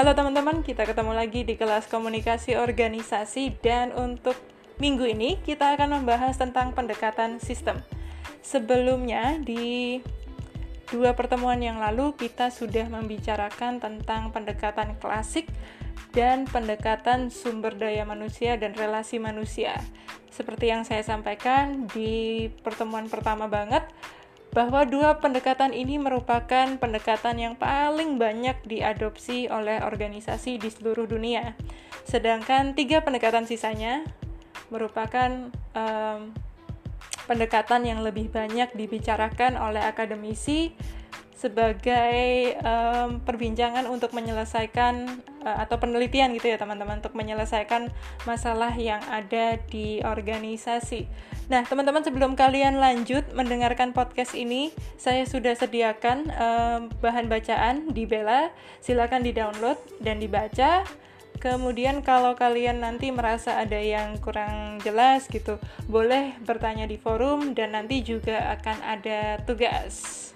Halo teman-teman, kita ketemu lagi di kelas komunikasi organisasi dan untuk minggu ini kita akan membahas tentang pendekatan sistem. Sebelumnya di dua pertemuan yang lalu kita sudah membicarakan tentang pendekatan klasik dan pendekatan sumber daya manusia dan relasi manusia. Seperti yang saya sampaikan di pertemuan pertama banget, bahwa dua pendekatan ini merupakan pendekatan yang paling banyak diadopsi oleh organisasi di seluruh dunia. Sedangkan tiga pendekatan sisanya merupakan um, pendekatan yang lebih banyak dibicarakan oleh akademisi sebagai um, perbincangan untuk menyelesaikan atau penelitian gitu ya teman-teman untuk menyelesaikan masalah yang ada di organisasi. Nah teman-teman sebelum kalian lanjut mendengarkan podcast ini, saya sudah sediakan um, bahan bacaan di Bella, silakan di download dan dibaca. Kemudian kalau kalian nanti merasa ada yang kurang jelas gitu, boleh bertanya di forum dan nanti juga akan ada tugas.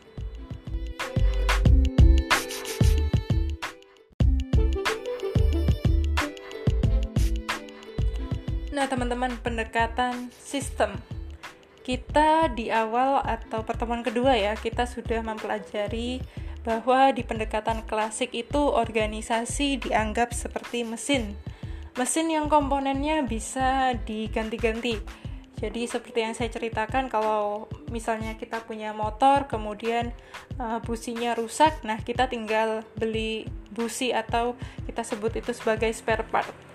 Nah, teman-teman, pendekatan sistem. Kita di awal atau pertemuan kedua ya, kita sudah mempelajari bahwa di pendekatan klasik itu organisasi dianggap seperti mesin. Mesin yang komponennya bisa diganti-ganti. Jadi seperti yang saya ceritakan kalau misalnya kita punya motor kemudian uh, businya rusak, nah kita tinggal beli busi atau kita sebut itu sebagai spare part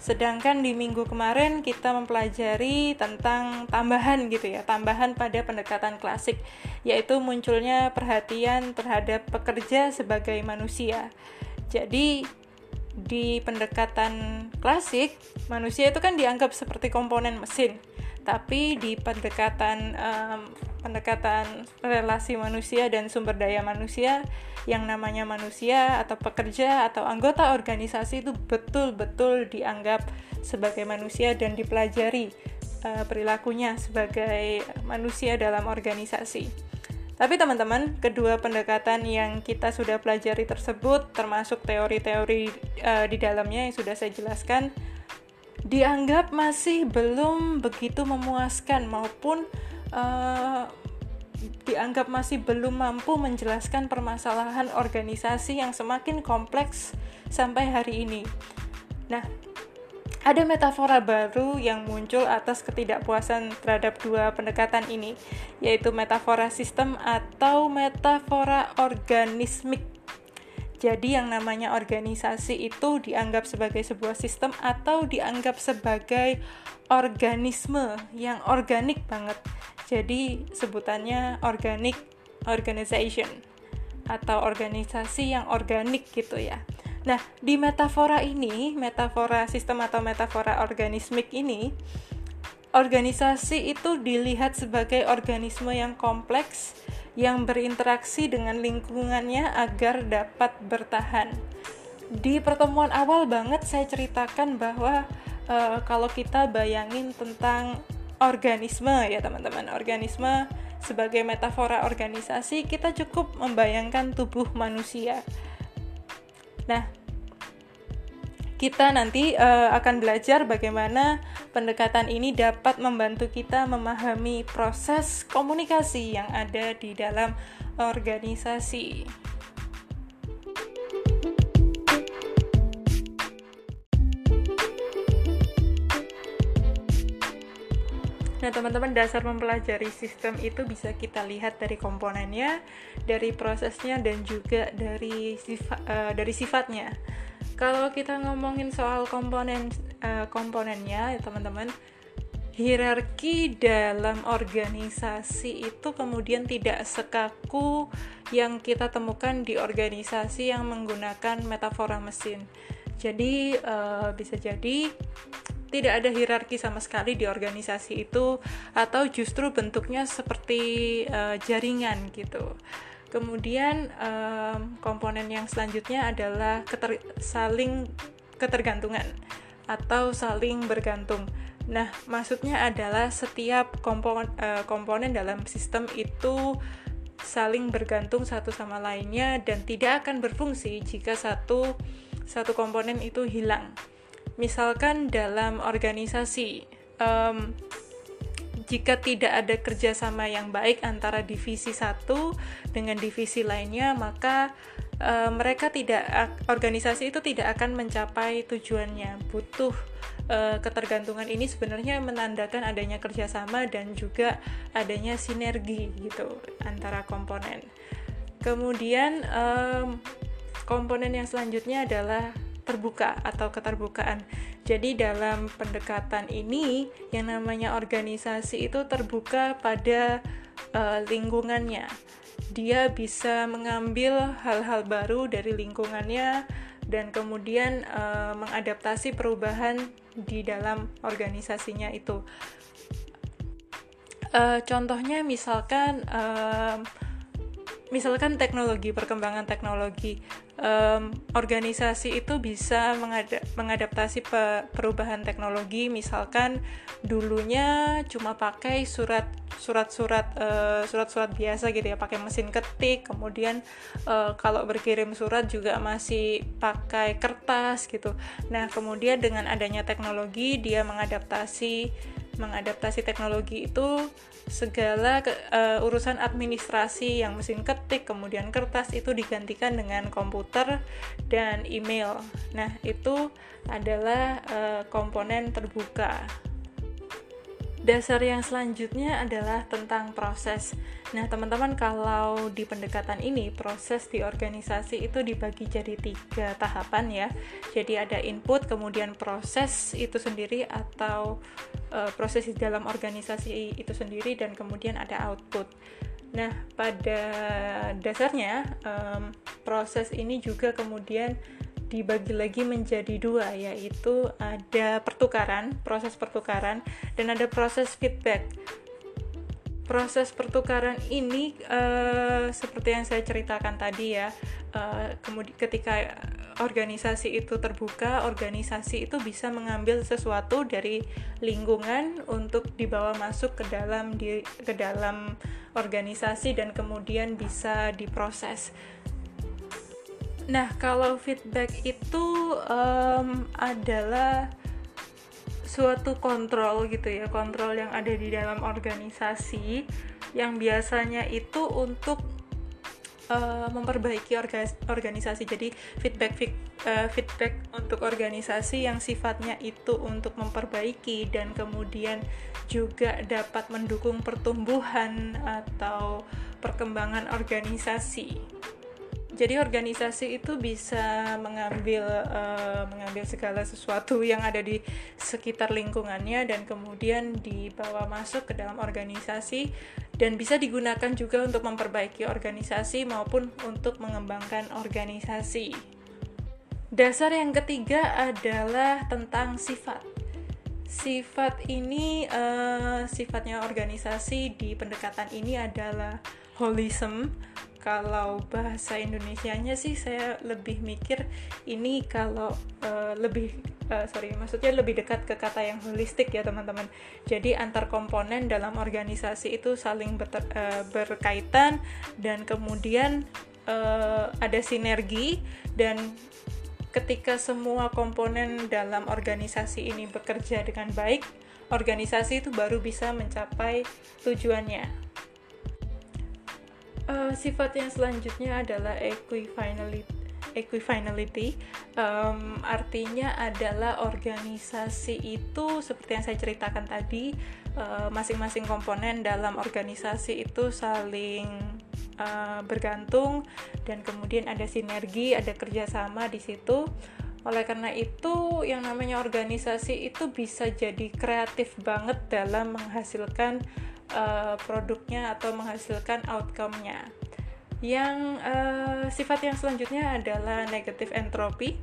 Sedangkan di minggu kemarin kita mempelajari tentang tambahan gitu ya, tambahan pada pendekatan klasik, yaitu munculnya perhatian terhadap pekerja sebagai manusia. Jadi di pendekatan klasik, manusia itu kan dianggap seperti komponen mesin, tapi di pendekatan um, pendekatan relasi manusia dan sumber daya manusia yang namanya manusia atau pekerja atau anggota organisasi itu betul-betul dianggap sebagai manusia dan dipelajari uh, perilakunya sebagai manusia dalam organisasi. Tapi teman-teman, kedua pendekatan yang kita sudah pelajari tersebut termasuk teori-teori uh, di dalamnya yang sudah saya jelaskan dianggap masih belum begitu memuaskan maupun uh, dianggap masih belum mampu menjelaskan permasalahan organisasi yang semakin kompleks sampai hari ini. Nah, ada metafora baru yang muncul atas ketidakpuasan terhadap dua pendekatan ini, yaitu metafora sistem atau metafora organismik. Jadi yang namanya organisasi itu dianggap sebagai sebuah sistem atau dianggap sebagai organisme yang organik banget. Jadi sebutannya organic organization atau organisasi yang organik gitu ya. Nah, di metafora ini, metafora sistem atau metafora organismik ini, organisasi itu dilihat sebagai organisme yang kompleks yang berinteraksi dengan lingkungannya agar dapat bertahan. Di pertemuan awal banget saya ceritakan bahwa uh, kalau kita bayangin tentang organisme ya teman-teman, organisme sebagai metafora organisasi kita cukup membayangkan tubuh manusia. Nah, kita nanti uh, akan belajar bagaimana pendekatan ini dapat membantu kita memahami proses komunikasi yang ada di dalam organisasi. Nah, teman-teman, dasar mempelajari sistem itu bisa kita lihat dari komponennya, dari prosesnya, dan juga dari sifat, uh, dari sifatnya kalau kita ngomongin soal komponen uh, komponennya ya teman-teman hierarki dalam organisasi itu kemudian tidak sekaku yang kita temukan di organisasi yang menggunakan metafora mesin. Jadi uh, bisa jadi tidak ada hierarki sama sekali di organisasi itu atau justru bentuknya seperti uh, jaringan gitu. Kemudian um, komponen yang selanjutnya adalah keter saling ketergantungan atau saling bergantung. Nah, maksudnya adalah setiap kompon uh, komponen dalam sistem itu saling bergantung satu sama lainnya dan tidak akan berfungsi jika satu satu komponen itu hilang. Misalkan dalam organisasi, um, jika tidak ada kerjasama yang baik antara divisi satu dengan divisi lainnya, maka uh, mereka tidak organisasi itu tidak akan mencapai tujuannya. Butuh uh, ketergantungan ini sebenarnya menandakan adanya kerjasama dan juga adanya sinergi gitu antara komponen. Kemudian um, komponen yang selanjutnya adalah terbuka atau keterbukaan. Jadi dalam pendekatan ini yang namanya organisasi itu terbuka pada uh, lingkungannya. Dia bisa mengambil hal-hal baru dari lingkungannya dan kemudian uh, mengadaptasi perubahan di dalam organisasinya itu. Uh, contohnya misalkan uh, misalkan teknologi perkembangan teknologi um, organisasi itu bisa mengada mengadaptasi pe perubahan teknologi. Misalkan dulunya cuma pakai surat surat-surat uh, surat-surat biasa gitu ya pakai mesin ketik. Kemudian uh, kalau berkirim surat juga masih pakai kertas gitu. Nah kemudian dengan adanya teknologi dia mengadaptasi mengadaptasi teknologi itu segala ke, uh, urusan administrasi yang mesin ketik kemudian kertas itu digantikan dengan komputer dan email. Nah, itu adalah uh, komponen terbuka. Dasar yang selanjutnya adalah tentang proses. Nah, teman-teman, kalau di pendekatan ini, proses di organisasi itu dibagi jadi tiga tahapan ya. Jadi ada input, kemudian proses itu sendiri atau uh, proses di dalam organisasi itu sendiri, dan kemudian ada output. Nah, pada dasarnya, um, proses ini juga kemudian dibagi lagi menjadi dua yaitu ada pertukaran proses pertukaran dan ada proses feedback. Proses pertukaran ini uh, seperti yang saya ceritakan tadi ya uh, kemudian ketika organisasi itu terbuka organisasi itu bisa mengambil sesuatu dari lingkungan untuk dibawa masuk ke dalam di ke dalam organisasi dan kemudian bisa diproses Nah, kalau feedback itu um, adalah suatu kontrol gitu ya, kontrol yang ada di dalam organisasi yang biasanya itu untuk uh, memperbaiki organisasi. Jadi feedback uh, feedback untuk organisasi yang sifatnya itu untuk memperbaiki dan kemudian juga dapat mendukung pertumbuhan atau perkembangan organisasi jadi organisasi itu bisa mengambil uh, mengambil segala sesuatu yang ada di sekitar lingkungannya dan kemudian dibawa masuk ke dalam organisasi dan bisa digunakan juga untuk memperbaiki organisasi maupun untuk mengembangkan organisasi. Dasar yang ketiga adalah tentang sifat. Sifat ini uh, sifatnya organisasi di pendekatan ini adalah holism kalau bahasa Indonesianya sih saya lebih mikir ini kalau uh, lebih uh, sorry maksudnya lebih dekat ke kata yang holistik ya teman-teman. Jadi antar komponen dalam organisasi itu saling uh, berkaitan dan kemudian uh, ada sinergi dan ketika semua komponen dalam organisasi ini bekerja dengan baik organisasi itu baru bisa mencapai tujuannya Uh, sifat yang selanjutnya adalah equifinality. Equifinality um, artinya adalah organisasi itu seperti yang saya ceritakan tadi, uh, masing-masing komponen dalam organisasi itu saling uh, bergantung dan kemudian ada sinergi, ada kerjasama di situ. Oleh karena itu, yang namanya organisasi itu bisa jadi kreatif banget dalam menghasilkan uh, produknya atau menghasilkan outcome-nya. Yang uh, sifat yang selanjutnya adalah negative entropy.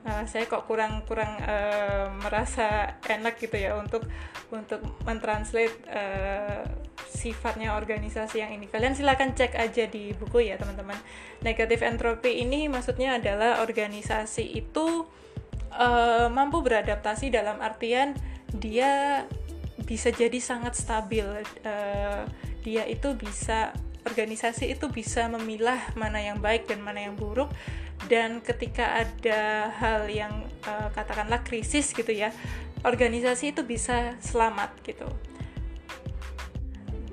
Uh, saya kok kurang kurang uh, merasa enak gitu ya untuk untuk mentranslate uh, sifatnya organisasi yang ini. Kalian silahkan cek aja di buku ya teman-teman. Negative entropy ini maksudnya adalah organisasi itu uh, mampu beradaptasi dalam artian dia bisa jadi sangat stabil uh, dia itu bisa organisasi itu bisa memilah mana yang baik dan mana yang buruk. Dan ketika ada hal yang uh, katakanlah krisis gitu ya organisasi itu bisa selamat gitu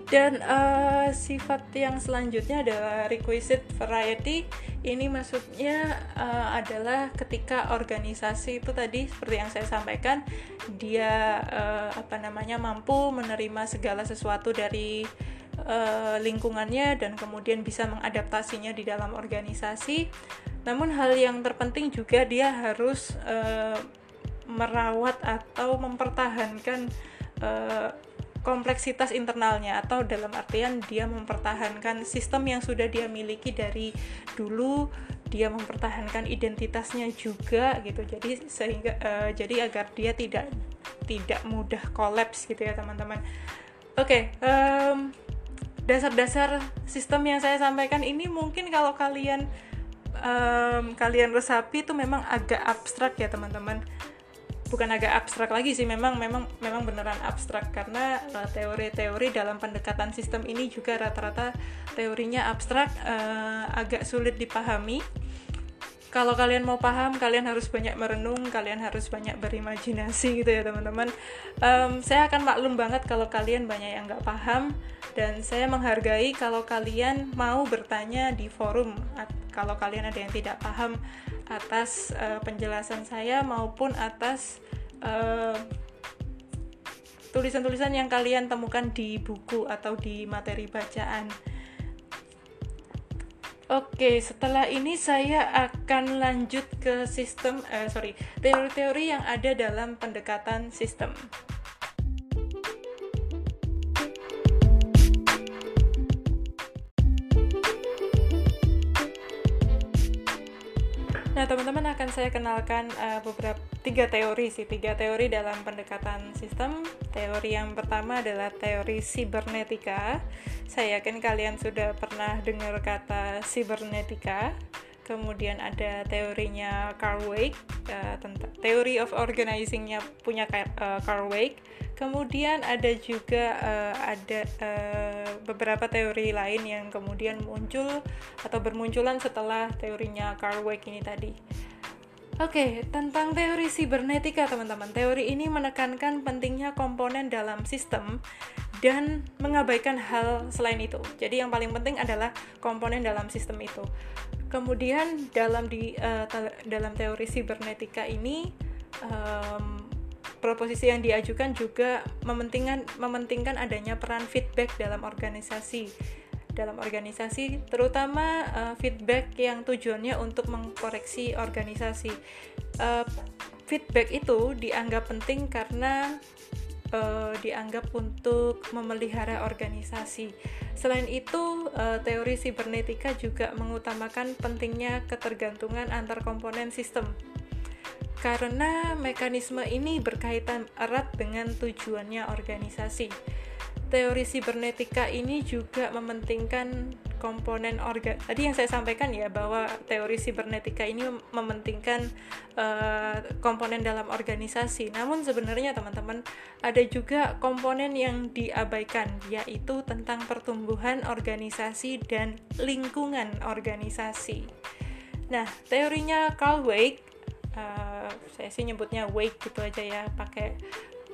dan uh, sifat yang selanjutnya adalah requisite variety. Ini maksudnya uh, adalah ketika organisasi itu tadi seperti yang saya sampaikan dia uh, apa namanya mampu menerima segala sesuatu dari uh, lingkungannya dan kemudian bisa mengadaptasinya di dalam organisasi. Namun hal yang terpenting juga dia harus uh, merawat atau mempertahankan kompleksitas internalnya atau dalam artian dia mempertahankan sistem yang sudah dia miliki dari dulu dia mempertahankan identitasnya juga gitu. Jadi sehingga uh, jadi agar dia tidak tidak mudah kolaps gitu ya teman-teman. Oke okay, um, dasar-dasar sistem yang saya sampaikan ini mungkin kalau kalian um, kalian resapi itu memang agak abstrak ya teman-teman bukan agak abstrak lagi sih memang memang memang beneran abstrak. Karena eh, teori-teori dalam pendekatan sistem ini juga rata-rata teorinya abstrak uh, agak sulit dipahami. Kalau kalian mau paham kalian harus banyak merenung kalian harus banyak berimajinasi gitu ya teman-teman. Um, saya akan maklum banget kalau kalian banyak yang nggak paham dan saya menghargai kalau kalian mau bertanya di forum. Kalau kalian ada yang tidak paham atas uh, penjelasan saya maupun atas eh, tulisan-tulisan yang kalian temukan di buku atau di materi bacaan. Oke, setelah ini saya akan lanjut ke sistem, uh, sorry, teori-teori yang ada dalam pendekatan sistem. Nah, teman-teman akan saya kenalkan uh, beberapa tiga teori sih, tiga teori dalam pendekatan sistem. Teori yang pertama adalah teori sibernetika. Saya yakin kalian sudah pernah dengar kata sibernetika. Kemudian ada teorinya Carl Weick, uh, tentang teori of organizingnya punya uh, Carl Weick Kemudian ada juga uh, ada uh, beberapa teori lain yang kemudian muncul atau bermunculan setelah teorinya Carl Weick ini tadi. Oke, okay, tentang teori sibernetika teman-teman. Teori ini menekankan pentingnya komponen dalam sistem dan mengabaikan hal selain itu. Jadi yang paling penting adalah komponen dalam sistem itu. Kemudian dalam di uh, dalam teori sibernetika ini um, proposisi yang diajukan juga mementingkan mementingkan adanya peran feedback dalam organisasi. Dalam organisasi terutama uh, feedback yang tujuannya untuk mengkoreksi organisasi. Uh, feedback itu dianggap penting karena uh, dianggap untuk memelihara organisasi. Selain itu, uh, teori sibernetika juga mengutamakan pentingnya ketergantungan antar komponen sistem karena mekanisme ini berkaitan erat dengan tujuannya organisasi. Teori sibernetika ini juga mementingkan komponen organ. Tadi yang saya sampaikan ya bahwa teori sibernetika ini mementingkan uh, komponen dalam organisasi. Namun sebenarnya teman-teman ada juga komponen yang diabaikan yaitu tentang pertumbuhan organisasi dan lingkungan organisasi. Nah, teorinya Carl Weick uh, saya sih nyebutnya wake gitu aja ya pakai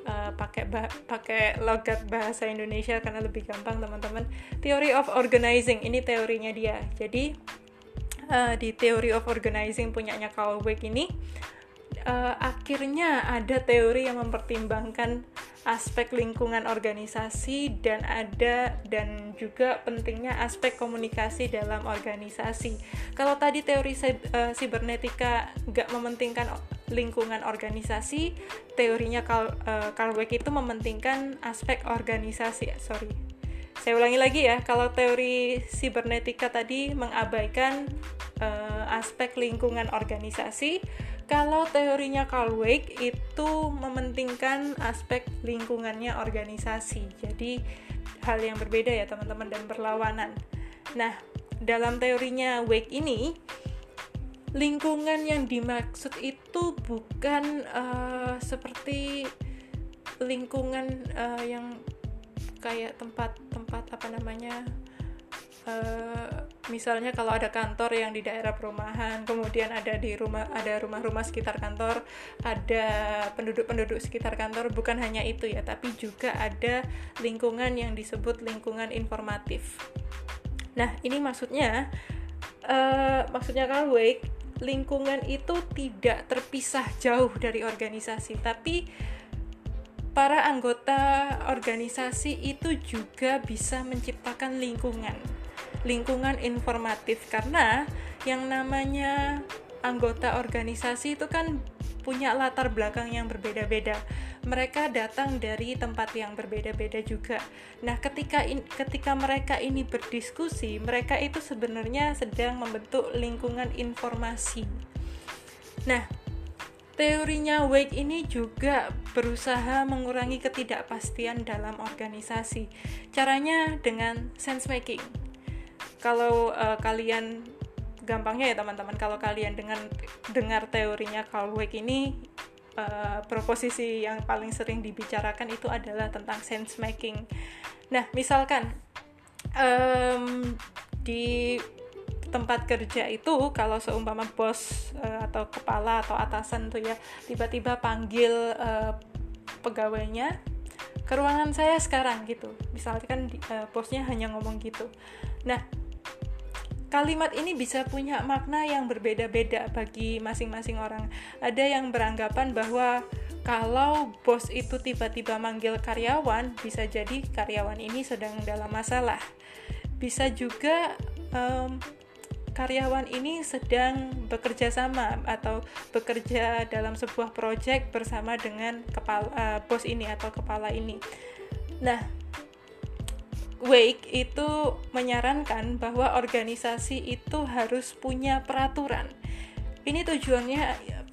uh, pakai pakai logat bahasa Indonesia karena lebih gampang teman-teman theory of organizing ini teorinya dia jadi uh, di theory of organizing punyanya Carl Weick ini uh, akhirnya ada teori yang mempertimbangkan aspek lingkungan organisasi dan ada dan juga pentingnya aspek komunikasi dalam organisasi. Kalau tadi teori uh, sibernetika nggak mementingkan lingkungan organisasi, teorinya Carl, uh, Carl Weick itu mementingkan aspek organisasi. Sorry, saya ulangi lagi ya. Kalau teori sibernetika tadi mengabaikan uh, aspek lingkungan organisasi, kalau teorinya Carl Weick itu mementingkan aspek lingkungannya organisasi. Jadi hal yang berbeda ya teman-teman dan berlawanan. Nah, dalam teorinya Weick ini lingkungan yang dimaksud itu bukan uh, seperti lingkungan uh, yang kayak tempat-tempat apa namanya uh, misalnya kalau ada kantor yang di daerah perumahan kemudian ada di rumah ada rumah-rumah sekitar kantor ada penduduk-penduduk sekitar kantor bukan hanya itu ya tapi juga ada lingkungan yang disebut lingkungan informatif. Nah ini maksudnya uh, maksudnya Carl Wake lingkungan itu tidak terpisah jauh dari organisasi tapi para anggota organisasi itu juga bisa menciptakan lingkungan lingkungan informatif. Karena yang namanya anggota organisasi itu kan punya latar belakang yang berbeda-beda. Mereka datang dari tempat yang berbeda-beda juga. Nah, ketika in, ketika mereka ini berdiskusi, mereka itu sebenarnya sedang membentuk lingkungan informasi. Nah, teorinya Wake ini juga berusaha mengurangi ketidakpastian dalam organisasi. Caranya dengan sense making kalau uh, kalian gampangnya ya teman-teman kalau kalian dengan dengar teorinya Carl Wake ini uh, proposisi yang paling sering dibicarakan itu adalah tentang sense making. Nah, misalkan um, di tempat kerja itu kalau seumpama bos uh, atau kepala atau atasan tuh ya tiba-tiba panggil uh, pegawainya ke ruangan saya sekarang gitu. Misalkan uh, bosnya hanya ngomong gitu. Nah, kalimat ini bisa punya makna yang berbeda-beda bagi masing-masing orang. Ada yang beranggapan bahwa kalau bos itu tiba-tiba manggil karyawan, bisa jadi karyawan ini sedang dalam masalah. Bisa juga um, karyawan ini sedang bekerja sama atau bekerja dalam sebuah proyek bersama dengan kepala uh, bos ini atau kepala ini. Nah, Wake itu menyarankan bahwa organisasi itu harus punya peraturan. Ini tujuannya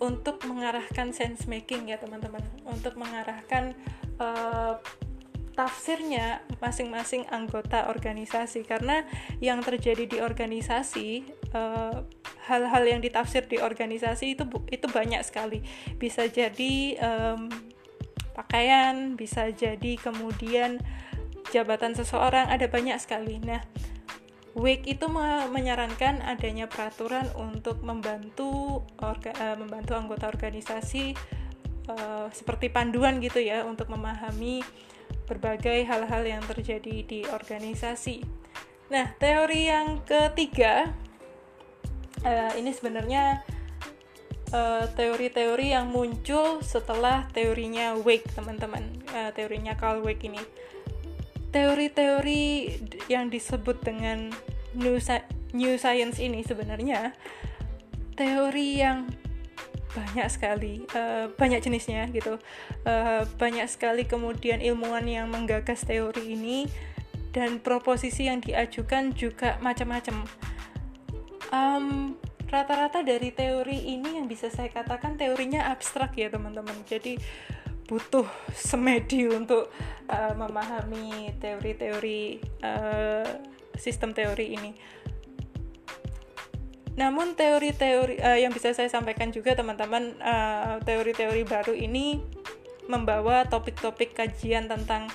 untuk mengarahkan sense making ya teman-teman, untuk mengarahkan uh, tafsirnya masing-masing anggota organisasi. Karena yang terjadi di organisasi eh, hal-hal yang ditafsir di organisasi itu itu banyak sekali. Bisa jadi um, pakaian bisa jadi kemudian jabatan seseorang ada banyak sekali. Nah, Wake itu menyarankan adanya peraturan untuk membantu orga, uh, membantu anggota organisasi uh, seperti panduan gitu ya untuk memahami berbagai hal-hal yang terjadi di organisasi. Nah, teori yang ketiga uh, ini sebenarnya teori-teori yang muncul setelah teorinya Wake, teman-teman. Teorinya Carl Wake ini teori-teori yang disebut dengan new, new science ini sebenarnya teori yang banyak sekali uh, banyak jenisnya gitu. Uh, banyak sekali kemudian ilmuwan yang menggagas teori ini dan proposisi yang diajukan juga macam-macam. Um, rata-rata dari teori ini yang bisa saya katakan teorinya abstrak ya teman-teman. Jadi butuh semedi untuk uh, memahami teori-teori uh, sistem teori ini. Namun teori-teori uh, yang bisa saya sampaikan juga teman-teman teori-teori baru ini membawa topik-topik kajian tentang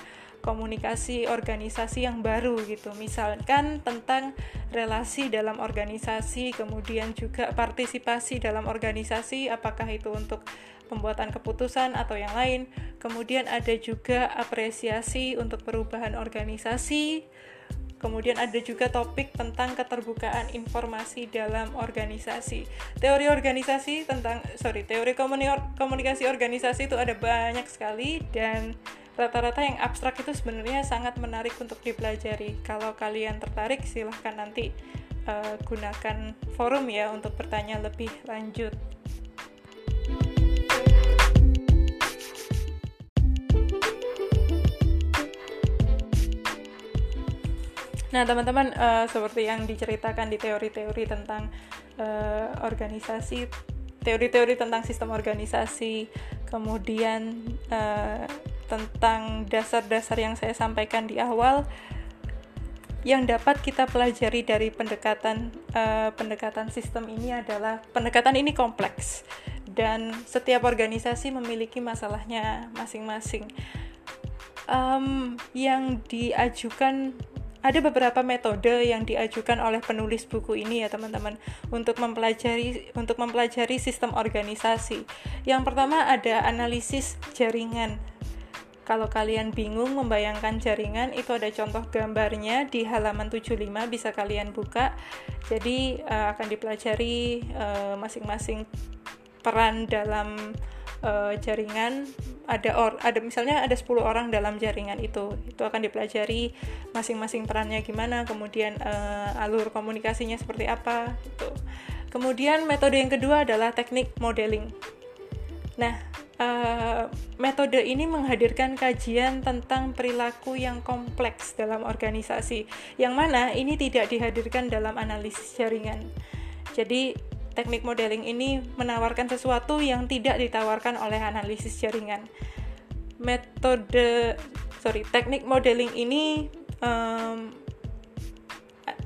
komunikasi organisasi yang baru gitu. Misalkan tentang relasi dalam organisasi, kemudian juga partisipasi dalam organisasi apakah itu untuk pembuatan keputusan atau yang lain. Kemudian ada juga apresiasi untuk perubahan organisasi. Kemudian ada juga topik tentang keterbukaan informasi dalam organisasi. Teori organisasi tentang sorry, teori komunikasi organisasi itu ada banyak sekali dan rata-rata yang abstrak itu sebenarnya sangat menarik untuk dipelajari. Kalau kalian tertarik silahkan nanti uh, gunakan forum ya untuk bertanya lebih lanjut. Nah, teman-teman, uh, seperti yang diceritakan di teori-teori tentang uh, organisasi, teori-teori tentang sistem organisasi, kemudian uh, tentang dasar-dasar yang saya sampaikan di awal, yang dapat kita pelajari dari pendekatan uh, pendekatan sistem ini adalah pendekatan ini kompleks dan setiap organisasi memiliki masalahnya masing-masing. Um, yang diajukan ada beberapa metode yang diajukan oleh penulis buku ini ya teman-teman untuk mempelajari untuk mempelajari sistem organisasi. Yang pertama ada analisis jaringan. Kalau kalian bingung membayangkan jaringan, itu ada contoh gambarnya di halaman 75 bisa kalian buka. Jadi uh, akan dipelajari eh, masing-masing uh, peran dalam uh, jaringan. Ada or ada misalnya ada 10 orang dalam jaringan itu. Itu akan dipelajari masing-masing perannya gimana kemudian uh, alur komunikasinya seperti apa itu kemudian metode yang kedua adalah teknik modeling nah uh, metode ini menghadirkan kajian tentang perilaku yang kompleks dalam organisasi yang mana ini tidak dihadirkan dalam analisis jaringan jadi teknik modeling ini menawarkan sesuatu yang tidak ditawarkan oleh analisis jaringan. Metode, sorry, teknik modeling ini, um,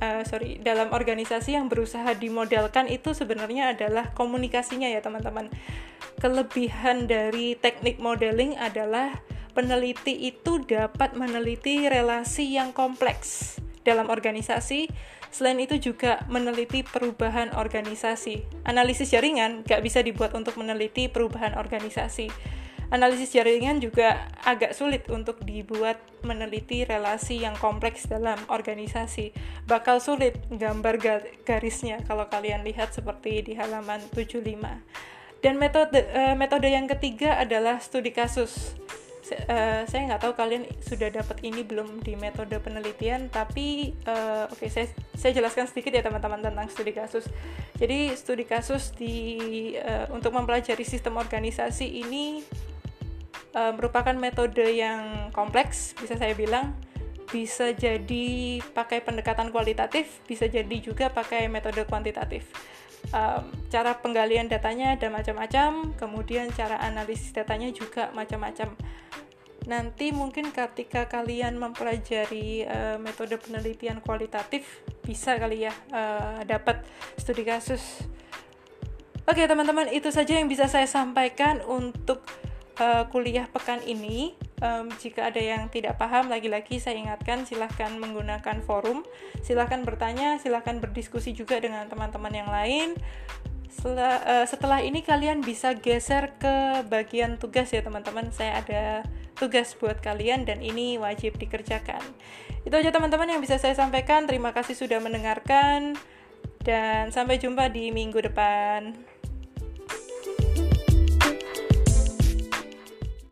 uh, sorry, dalam organisasi yang berusaha dimodelkan itu sebenarnya adalah komunikasinya ya teman-teman. Kelebihan dari teknik modeling adalah peneliti itu dapat meneliti relasi yang kompleks dalam organisasi Selain itu juga meneliti perubahan organisasi. Analisis jaringan gak bisa dibuat untuk meneliti perubahan organisasi. Analisis jaringan juga agak sulit untuk dibuat meneliti relasi yang kompleks dalam organisasi. Bakal sulit gambar garisnya kalau kalian lihat seperti di halaman 75. Dan metode uh, metode yang ketiga adalah studi kasus uh, saya nggak tahu kalian sudah dapat ini belum di metode penelitian tapi uh, oke okay, saya saya jelaskan sedikit ya teman-teman tentang studi kasus jadi studi kasus di uh, untuk mempelajari sistem organisasi ini uh, merupakan metode yang kompleks bisa saya bilang. Bisa jadi pakai pendekatan kualitatif bisa jadi juga pakai metode kuantitatif. Um, cara penggalian datanya ada macam-macam, kemudian cara analisis datanya juga macam-macam. Nanti mungkin ketika kalian mempelajari uh, metode penelitian kualitatif bisa kali ya uh, dapat studi kasus. Oke teman-teman itu saja yang bisa saya sampaikan untuk uh, kuliah pekan ini um, jika ada yang tidak paham lagi-lagi saya ingatkan silahkan menggunakan forum. Silahkan bertanya silahkan berdiskusi juga dengan teman-teman yang lain. Setelah, uh, setelah ini kalian bisa geser ke bagian tugas ya teman-teman. Saya ada tugas buat kalian dan ini wajib dikerjakan. Itu aja teman-teman yang bisa saya sampaikan. Terima kasih sudah mendengarkan dan sampai jumpa di minggu depan